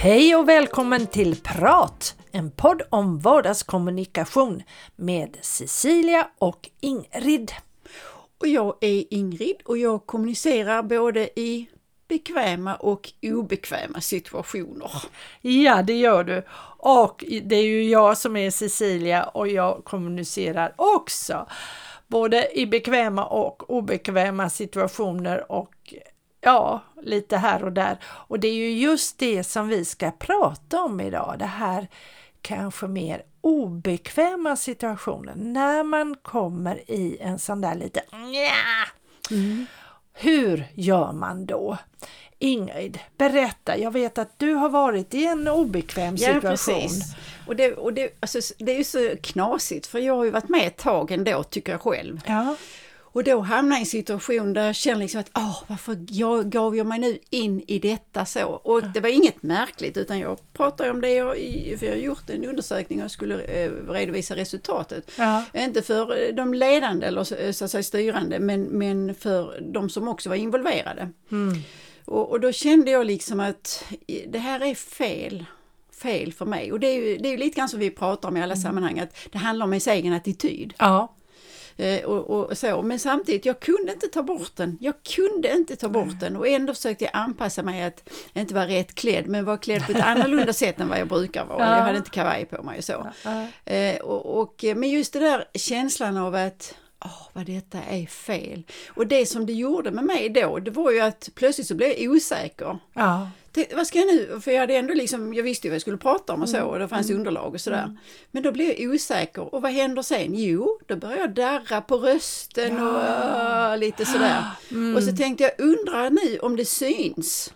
Hej och välkommen till Prat! En podd om vardagskommunikation med Cecilia och Ingrid. Och jag är Ingrid och jag kommunicerar både i bekväma och obekväma situationer. Ja, det gör du. Och det är ju jag som är Cecilia och jag kommunicerar också. Både i bekväma och obekväma situationer och ja, lite här och där. Och det är ju just det som vi ska prata om idag, det här kanske mer obekväma situationen, när man kommer i en sån där lite mm. Hur gör man då? Ingrid, berätta. Jag vet att du har varit i en obekväm situation. Ja, precis. Och det, och det, alltså, det är ju så knasigt för jag har ju varit med ett tag ändå tycker jag själv. Ja. Och då hamnar jag i en situation där jag känner liksom att, åh, varför jag, gav jag mig nu in i detta så? Och det var inget märkligt utan jag pratar om det, jag, för jag har gjort en undersökning och skulle eh, redovisa resultatet. Ja. Inte för de ledande eller så, att säga styrande, men, men för de som också var involverade. Mm. Och, och, då kände jag liksom att det här är fel fel för mig. Och det är ju, det är ju lite grann som vi pratar om i alla mm. sammanhang, att det handlar om ens egen attityd. Ja. Eh, och, och, så. Men samtidigt, jag kunde inte ta bort den. Jag kunde inte ta bort den och ändå försökte jag anpassa mig att inte vara rätt klädd men vara klädd på ett annorlunda sätt än vad jag brukar vara. Ja. Jag hade inte kavaj på mig och så. Eh, och, och, men just det där känslan av att Åh, vad detta är fel. Och det som det gjorde med mig då, det var ju att plötsligt så blev jag osäker. Ja vad ska jag nu, för jag hade ändå liksom, jag visste ju vad jag skulle prata om och så mm. och det fanns mm. underlag och sådär. Mm. Men då blev jag osäker och vad händer sen? Jo, då börjar jag darra på rösten ja. och lite sådär. Mm. Och så tänkte jag, undrar nu om det syns?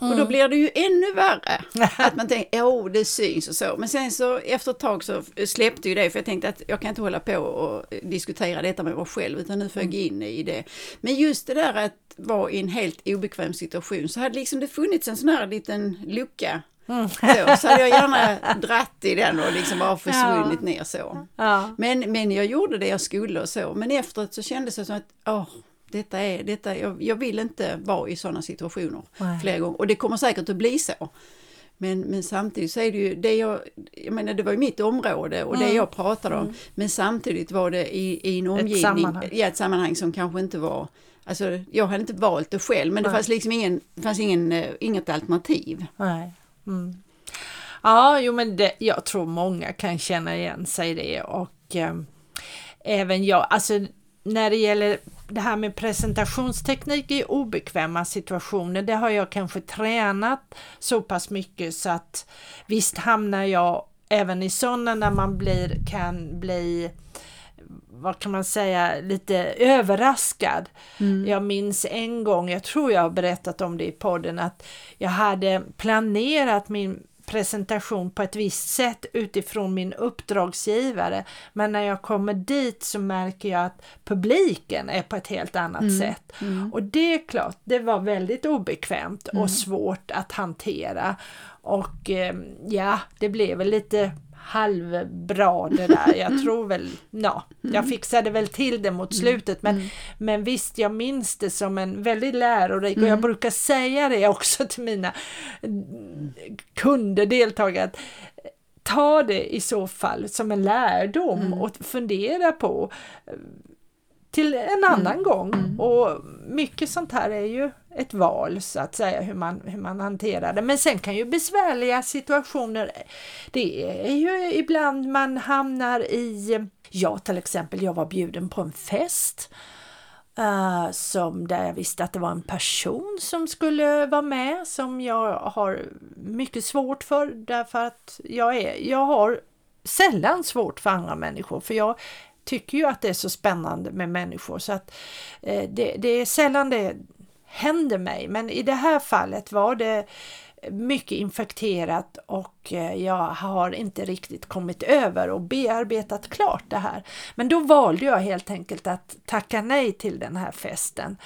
Mm. Och då blir det ju ännu värre. Att man tänker, jo oh, det syns och så. Men sen så efter ett tag så släppte ju det för jag tänkte att jag kan inte hålla på och diskutera detta med mig själv utan nu får jag gå in i det. Men just det där att vara i en helt obekväm situation så hade liksom det funnits en sån här liten lucka Mm. Så, så hade jag gärna dratt i den och liksom bara försvunnit ja. ner så. Ja. Men, men jag gjorde det jag skulle och så. Men efteråt så kändes det som att, åh, detta är, detta, jag, jag vill inte vara i sådana situationer Nej. flera gånger. Och det kommer säkert att bli så. Men, men samtidigt så är det ju, det jag, jag menar det var ju mitt område och mm. det jag pratade om. Mm. Men samtidigt var det i, i en omgivning, ett sammanhang. Ja, ett sammanhang som kanske inte var Alltså, jag hade inte valt det själv men Nej. det fanns liksom ingen, fanns ingen, uh, inget alternativ. Nej. Mm. Ja, jo men det, jag tror många kan känna igen sig i det och eh, även jag, alltså när det gäller det här med presentationsteknik i obekväma situationer, det har jag kanske tränat så pass mycket så att visst hamnar jag även i sådana när man blir, kan bli vad kan man säga, lite överraskad. Mm. Jag minns en gång, jag tror jag har berättat om det i podden, att jag hade planerat min presentation på ett visst sätt utifrån min uppdragsgivare. Men när jag kommer dit så märker jag att publiken är på ett helt annat mm. sätt. Mm. Och det är klart, det var väldigt obekvämt och mm. svårt att hantera. Och eh, ja, det blev väl lite halvbra det där. Jag tror väl, ja, jag mm. fixade väl till det mot mm. slutet men, mm. men visst, jag minns det som en väldigt lärorik och jag brukar säga det också till mina kunder, deltagare, att ta det i så fall som en lärdom och fundera på till en annan mm. gång. Mm. Och mycket sånt här är ju ett val så att säga hur man, hur man hanterar det. Men sen kan ju besvärliga situationer, det är ju ibland man hamnar i, ja till exempel jag var bjuden på en fest Uh, som där jag visste att det var en person som skulle vara med som jag har mycket svårt för därför att jag, är, jag har sällan svårt för andra människor för jag tycker ju att det är så spännande med människor så att eh, det, det, är sällan det händer mig men i det här fallet var det mycket infekterat och eh, jag har inte riktigt kommit över och bearbetat klart det här. Men då valde jag helt enkelt att tacka nej till den här festen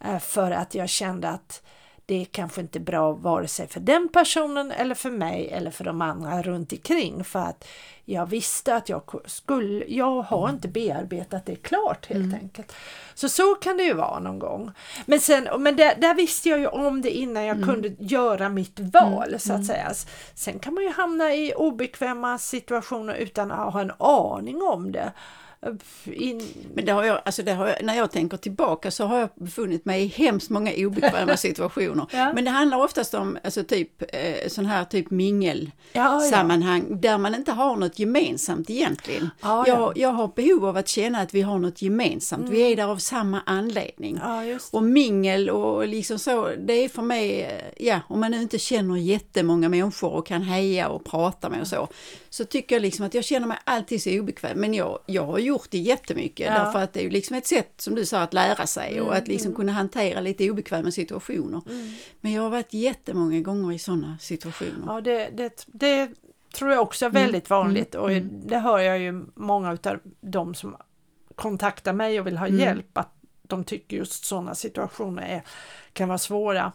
eh, för att jag kände att det är kanske inte bra vare sig för den personen eller för mig eller för de andra runt omkring för att jag visste att jag skulle, jag har inte bearbetat det klart helt mm. enkelt. Så så kan det ju vara någon gång. Men, sen, men där, där visste jag ju om det innan jag mm. kunde göra mitt val mm. så att mm. säga. Sen kan man ju hamna i obekväma situationer utan att ha en aning om det. In... Men det har jag, alltså det har jag, när jag tänker tillbaka så har jag befunnit mig i hemskt många obekväma situationer. ja. Men det handlar oftast om alltså typ, eh, sån här typ mingelsammanhang ja, ja. där man inte har något gemensamt egentligen. jag, jag har behov av att känna att vi har något gemensamt, mm. vi är där av samma anledning. Och mingel och liksom så, det är för mig, eh, ja om man nu inte känner jättemånga människor och kan heja och prata med och så, så tycker jag liksom att jag känner mig alltid så obekväm. Men jag, jag har gjort det jättemycket ja. därför att det är ju liksom ett sätt som du sa att lära sig mm, och att liksom mm. kunna hantera lite obekväma situationer. Mm. Men jag har varit jättemånga gånger i sådana situationer. Ja, det, det, det tror jag också är mm, väldigt vanligt och mm. det hör jag ju många av de som kontaktar mig och vill ha hjälp att de tycker just sådana situationer är, kan vara svåra.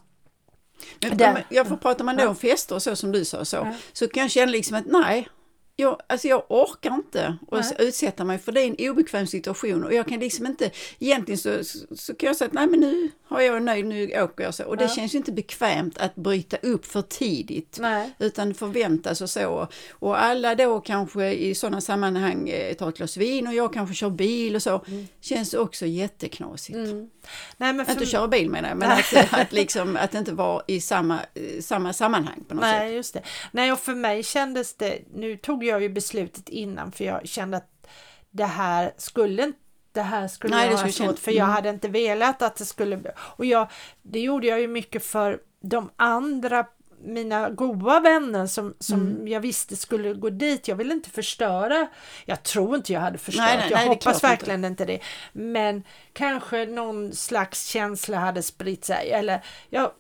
Men, jag får prata man då om fester och så som du sa så, så kan jag känna liksom att nej, jag, alltså jag orkar inte att utsätta mig för det är en obekväm situation och jag kan liksom inte, egentligen så, så kan jag säga att nej men nu har jag nöjd, nu åker jag så. Och det ja. känns ju inte bekvämt att bryta upp för tidigt. Nej. Utan förväntas och så. Och alla då kanske i sådana sammanhang eh, tar ett glas vin och jag kanske kör bil och så. Mm. Känns också jätteknasigt. Mm. Nej, men för... Inte köra bil menar jag, men att, att, liksom, att inte vara i samma, eh, samma sammanhang på något Nej, sätt. just det. Nej, och för mig kändes det, nu tog jag ju beslutet innan för jag kände att det här skulle inte det här skulle Nej, vara svårt för jag mm. hade inte velat att det skulle och jag, det gjorde jag ju mycket för de andra mina goda vänner som, som mm. jag visste skulle gå dit. Jag ville inte förstöra. Jag tror inte jag hade förstört. Nej, nej, jag nej, hoppas verkligen inte. det. Men kanske någon slags känsla hade spritt sig. Eller ja,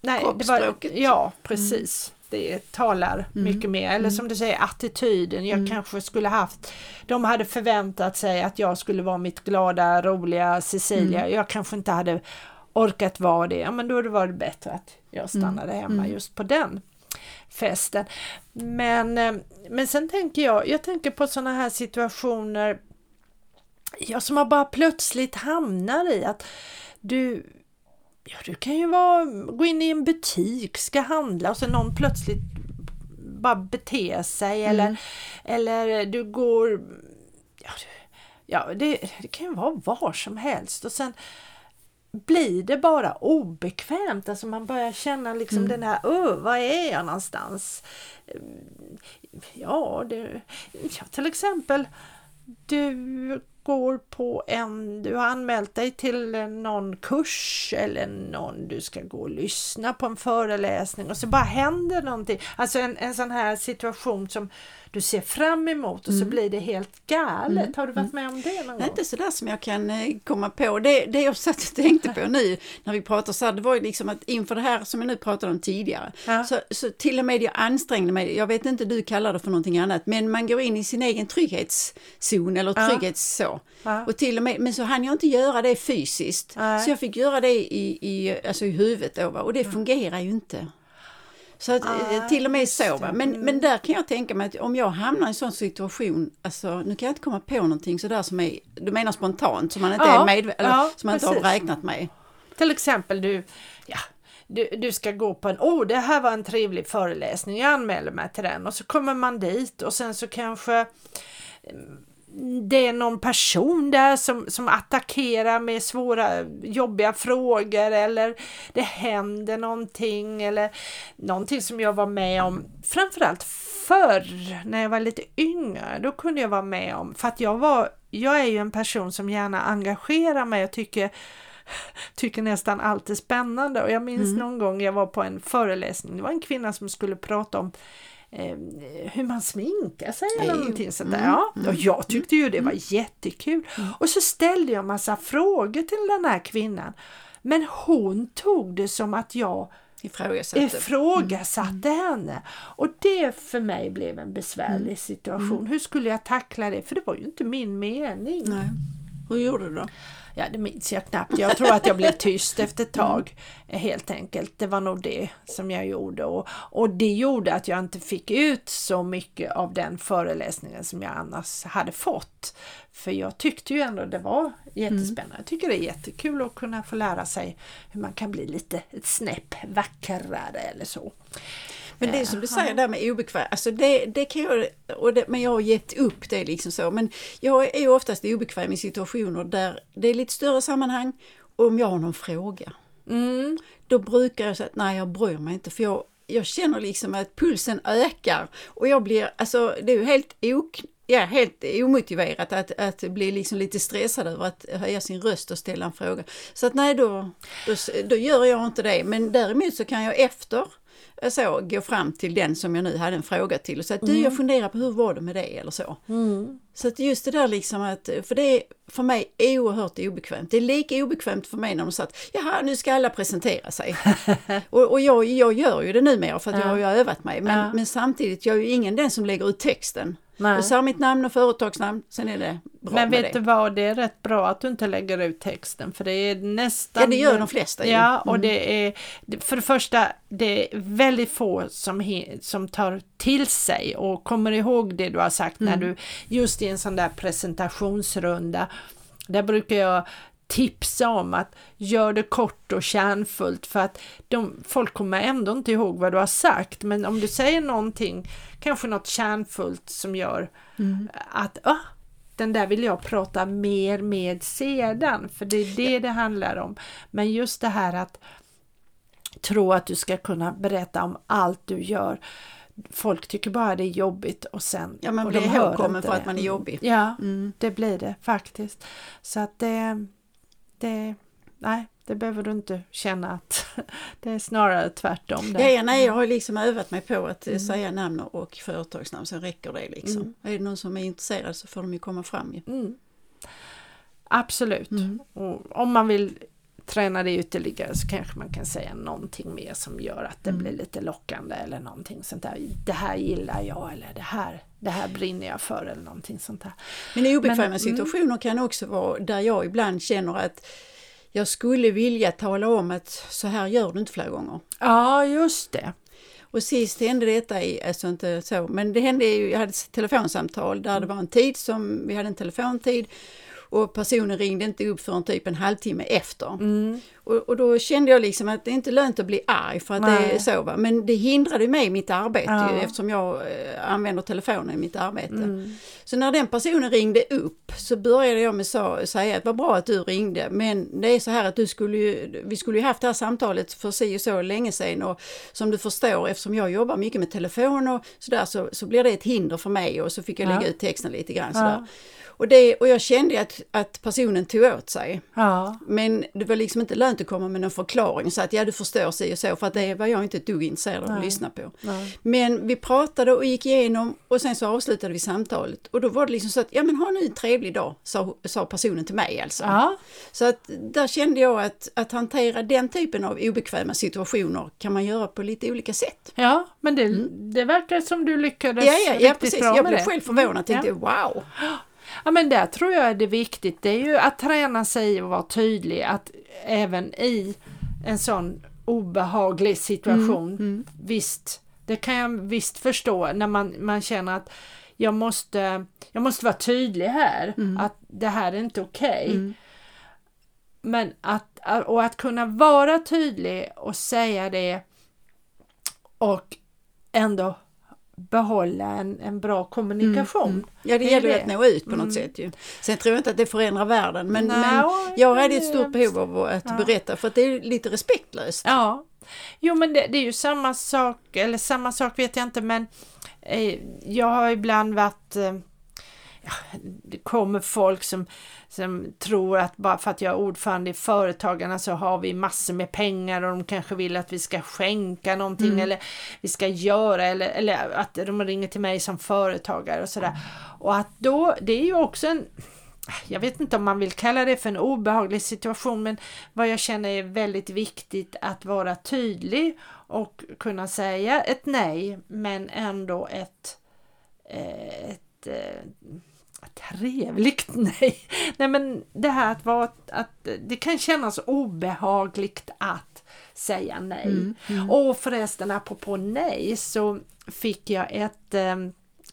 nej, det var, ja precis. Mm det talar mm. mycket mer. Eller mm. som du säger attityden. Jag mm. kanske skulle haft, de hade förväntat sig att jag skulle vara mitt glada, roliga Cecilia. Mm. Jag kanske inte hade orkat vara det. Ja, men då hade det varit bättre att jag mm. stannade hemma mm. just på den festen. Men, eh, men sen tänker jag, jag tänker på sådana här situationer ja, som man bara plötsligt hamnar i att du Ja, du kan ju vara, gå in i en butik, ska handla och så någon plötsligt bara beter sig mm. eller, eller du går... Ja, ja det, det, kan ju vara var som helst och sen blir det bara obekvämt, alltså man börjar känna liksom mm. den här, öh, var är jag någonstans? Ja, det, ja, till exempel du går på en, du har anmält dig till någon kurs eller någon, du ska gå och lyssna på en föreläsning och så bara händer någonting. Alltså en, en sån här situation som du ser fram emot och mm. så blir det helt galet. Mm. Har du varit med om det någon gång? Inte sådär som jag kan eh, komma på. Det, det jag satt och tänkte på nu när vi pratar så här, det var ju liksom att inför det här som jag nu pratade om tidigare, ja. så, så till och med jag ansträngde mig, jag vet inte du kallar det för någonting annat, men man går in i sin egen trygghetszon eller trygghets ja. så. Ja. Och till och med, men så hann jag inte göra det fysiskt, så jag fick göra det i, i, alltså i huvudet då, och det fungerar ju inte. Så att, ah, till och med så. Va? Men, mm. men där kan jag tänka mig att om jag hamnar i en sån situation, alltså, nu kan jag inte komma på någonting sådär som är, du menar spontant, som man inte, ja, är med, eller, ja, som man inte har räknat med. Till exempel du, ja, du, du ska gå på en, oh det här var en trevlig föreläsning, jag anmäler mig till den och så kommer man dit och sen så kanske det är någon person där som, som attackerar med svåra jobbiga frågor eller det händer någonting eller någonting som jag var med om framförallt förr när jag var lite yngre. Då kunde jag vara med om, för att jag var, jag är ju en person som gärna engagerar mig och tycker tycker nästan allt är spännande och jag minns mm. någon gång jag var på en föreläsning, det var en kvinna som skulle prata om eh, hur man sminkar sig eller någonting sånt där. Mm. Ja, och jag mm. tyckte ju det var mm. jättekul. Och så ställde jag massa frågor till den här kvinnan. Men hon tog det som att jag ifrågasatte, ifrågasatte mm. henne. Och det för mig blev en besvärlig situation. Mm. Hur skulle jag tackla det? För det var ju inte min mening. Nej. Hur gjorde du då? Ja, det minns jag knappt. Jag tror att jag blev tyst efter ett tag helt enkelt. Det var nog det som jag gjorde och, och det gjorde att jag inte fick ut så mycket av den föreläsningen som jag annars hade fått. För jag tyckte ju ändå det var jättespännande. Jag tycker det är jättekul att kunna få lära sig hur man kan bli lite ett snäpp vackrare eller så. Men det som du säger där med obekväm, alltså det, det kan jag, och det, men jag har gett upp det liksom så. Men jag är oftast obekväm i situationer där det är lite större sammanhang och om jag har någon fråga. Mm. Då brukar jag säga att nej jag bryr mig inte för jag, jag känner liksom att pulsen ökar och jag blir, alltså det är ju helt ok ja, helt omotiverat att, att bli liksom lite stressad över att höja sin röst och ställa en fråga. Så att nej, då, då, då gör jag inte det. Men däremot så kan jag efter så gå fram till den som jag nu hade en fråga till och säga mm. du jag funderar på hur var det med det eller så. Mm. Så att just det där liksom att, för det är för mig oerhört obekvämt. Det är lika obekvämt för mig när de sa att jaha nu ska alla presentera sig. och, och jag, jag gör ju det numera för att ja. jag har ju övat mig men, ja. men samtidigt, jag är ju ingen den som lägger ut texten. Nej. Jag sa mitt namn och företagsnamn, sen är det bra Men vet det. du vad, det är rätt bra att du inte lägger ut texten för det är nästan... Ja det gör de flesta Ja mm. och det är för det första det är väldigt få som, som tar till sig och kommer ihåg det du har sagt mm. när du just i en sån där presentationsrunda där brukar jag tipsa om att gör det kort och kärnfullt för att de, folk kommer ändå inte ihåg vad du har sagt men om du säger någonting, kanske något kärnfullt som gör mm. att ah, den där vill jag prata mer med sedan för det är det det handlar om. Men just det här att tro att du ska kunna berätta om allt du gör folk tycker bara det är jobbigt och sen... Ja, man blir ihågkommen för att man är jobbig. Ja, mm. det blir det faktiskt. Så att det, det, nej, det behöver du inte känna att det är snarare tvärtom. Ja, ja, nej, jag har liksom övat mig på att mm. säga namn och företagsnamn, sen räcker det liksom. Mm. Är det någon som är intresserad så får de ju komma fram ju. Mm. Absolut. Mm. Om man vill träna det ytterligare så kanske man kan säga någonting mer som gör att det mm. blir lite lockande eller någonting sånt där. Det här gillar jag eller det här, det här brinner jag för eller någonting sånt där. Men obekväma mm. situationer mm. kan också vara där jag ibland känner att jag skulle vilja tala om att så här gör du inte fler gånger. Ja, just det. Och sist hände detta i, alltså inte så, men det hände ju, jag hade ett telefonsamtal där det var en tid som, vi hade en telefontid och personen ringde inte upp förrän typ en halvtimme efter. Mm. Och, och, då kände jag liksom att det är inte lönt att bli arg för att Nej. det är så. Va? Men det hindrade mig i mitt arbete ja. ju, eftersom jag eh, använder telefonen i mitt arbete. Mm. Så när den personen ringde upp så började jag med att säga att var bra att du ringde men det är så här att du skulle ju, vi skulle ju haft det här samtalet för si och så länge sedan och som du förstår eftersom jag jobbar mycket med telefon och sådär så, så blir det ett hinder för mig och så fick jag lägga ut texten lite grann sådär. Ja. Och, det, och jag kände att, att personen tog åt sig. Ja. Men det var liksom inte lönt att komma med någon förklaring så att ja du förstår sig och så för att det var jag inte ett dugg intresserad av att lyssna på. Nej. Men vi pratade och gick igenom och sen så avslutade vi samtalet och då var det liksom så att ja men ha nu en trevlig dag sa, sa personen till mig alltså. Ja. Så att där kände jag att, att hantera den typen av obekväma situationer kan man göra på lite olika sätt. Ja men det, mm. det verkar som du lyckades ja, ja, ja, riktigt precis. bra Jag med blev det. själv förvånad och tänkte wow. Ja men där tror jag är det viktigt, det är ju att träna sig och vara tydlig att även i en sån obehaglig situation, mm, mm. visst, det kan jag visst förstå när man, man känner att jag måste, jag måste vara tydlig här, mm. att det här är inte okej. Okay. Mm. Men att, och att kunna vara tydlig och säga det och ändå behålla en, en bra kommunikation. Mm, mm. Ja, det gäller ju att nå ut på något mm. sätt ju. Sen tror jag inte att det förändrar världen, men, Nej, men jag hade ett stort behov av att ja. berätta för att det är lite respektlöst. Ja, jo men det, det är ju samma sak, eller samma sak vet jag inte, men eh, jag har ibland varit eh, det kommer folk som, som tror att bara för att jag är ordförande i Företagarna så har vi massor med pengar och de kanske vill att vi ska skänka någonting mm. eller vi ska göra eller, eller att de ringer till mig som företagare och sådär. Och att då, det är ju också en jag vet inte om man vill kalla det för en obehaglig situation men vad jag känner är väldigt viktigt att vara tydlig och kunna säga ett nej men ändå ett, eh, ett trevligt, nej. Nej men det här att vara, att det kan kännas obehagligt att säga nej. Mm, mm. Och förresten apropå nej så fick jag ett ehm,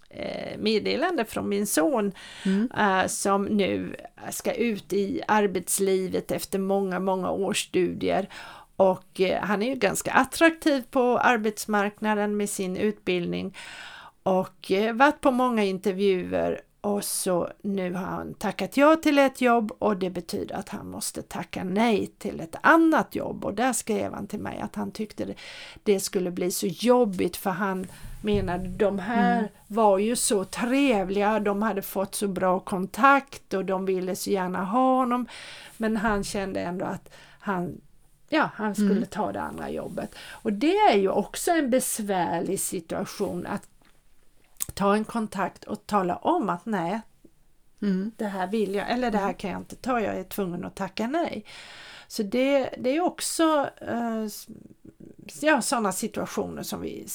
eh, meddelande från min son Mm. eh, som nu ska ut i arbetslivet efter många, många års studier. Och eh, han är ju ganska attraktiv på arbetsmarknaden med sin utbildning och eh, varit på många intervjuer och så nu har han tackat ja till ett jobb och det betyder att han måste tacka nej till ett annat jobb och där skrev han till mig att han tyckte det, skulle bli så jobbigt för han menade de här Mm. var ju så trevliga, de hade fått så bra kontakt och de ville så gärna ha honom men han kände ändå att han Ja, han skulle Mm. ta det andra jobbet. Och det är ju också en besvärlig situation att ta en kontakt och tala om att nej, Mm. det här vill jag eller det här kan jag inte ta, jag är tvungen att tacka nej. Så det, det är också eh, ja, sådana situationer som vi...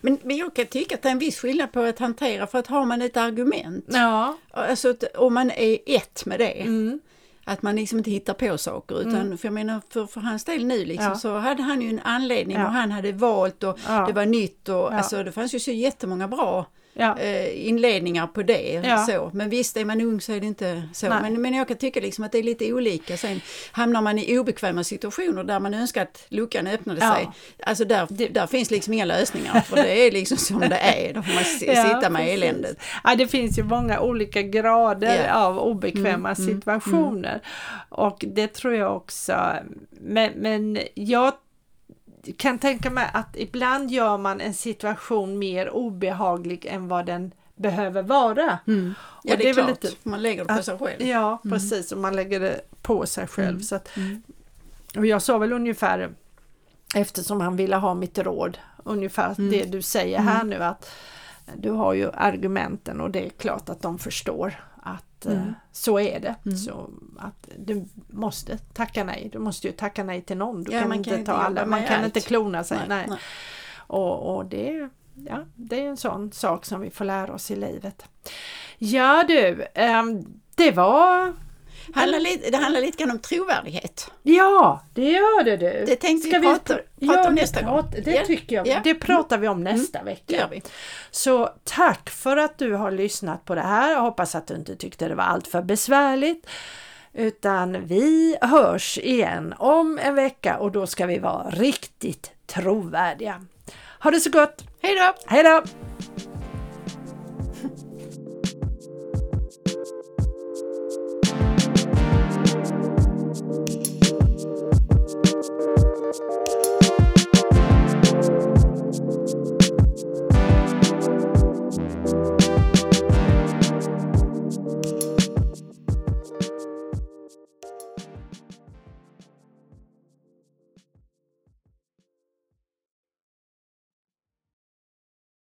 Men, men jag kan tycka att det är en viss skillnad på att hantera för att har man ett argument, Ja, alltså om man är ett med det, mm, att man liksom inte hittar på saker utan för jag menar för, för hans del nu liksom Ja. så hade han ju en anledning Ja. och han hade valt och Ja. det var nytt och alltså det fanns ju så jättemånga bra ja, eh, inledningar på det. Ja. Så. Men visst, är man ung så är det inte så. Nej. Men, men jag kan tycka liksom att det är lite olika. Sen hamnar man i obekväma situationer där man önskar att luckan öppnade Ja. sig. Alltså där, där finns liksom inga lösningar för det är liksom som det är. Då får man sitta med precis. eländet. Ja, det finns ju många olika grader Ja. av obekväma Mm, mm, situationer. Och det tror jag också. Men, men jag kan tänka mig att ibland gör man en situation mer obehaglig än vad den behöver vara. Mm. Ja, Och det är, väl klart. lite- Man lägger det på sig själv. Ja, precis. Och man lägger det på sig själv. Mm. Så att, Mm. och jag sa väl ungefär, eftersom han ville ha mitt råd, ungefär Mm. det du säger här nu att du har ju argumenten och det är klart att de förstår att eh, Mm. så är det. Mm. Så att du måste tacka nej. Du måste ju tacka nej till någon. Du Ja, kan man inte kan ta inte alla. jobba Man kan allt. inte klona sig. Nej, nej. Och, och det, ja, det är en sån sak som vi får lära oss i livet. Ja du, ehm, det var Handlar lite, det handlar lite grann om trovärdighet. Ja, det gör det du. Det tänkte Ska vi prata, prata ja, om nästa gång. Det Ja, tycker jag. ja. Det pratar vi om nästa Det vecka. vi. Så tack för att du har lyssnat på det här. Jag hoppas att du inte tyckte det var allt för besvärligt. Utan vi hörs igen om en vecka och då ska vi vara riktigt trovärdiga. Ha det så gott! Hej då! Hej då!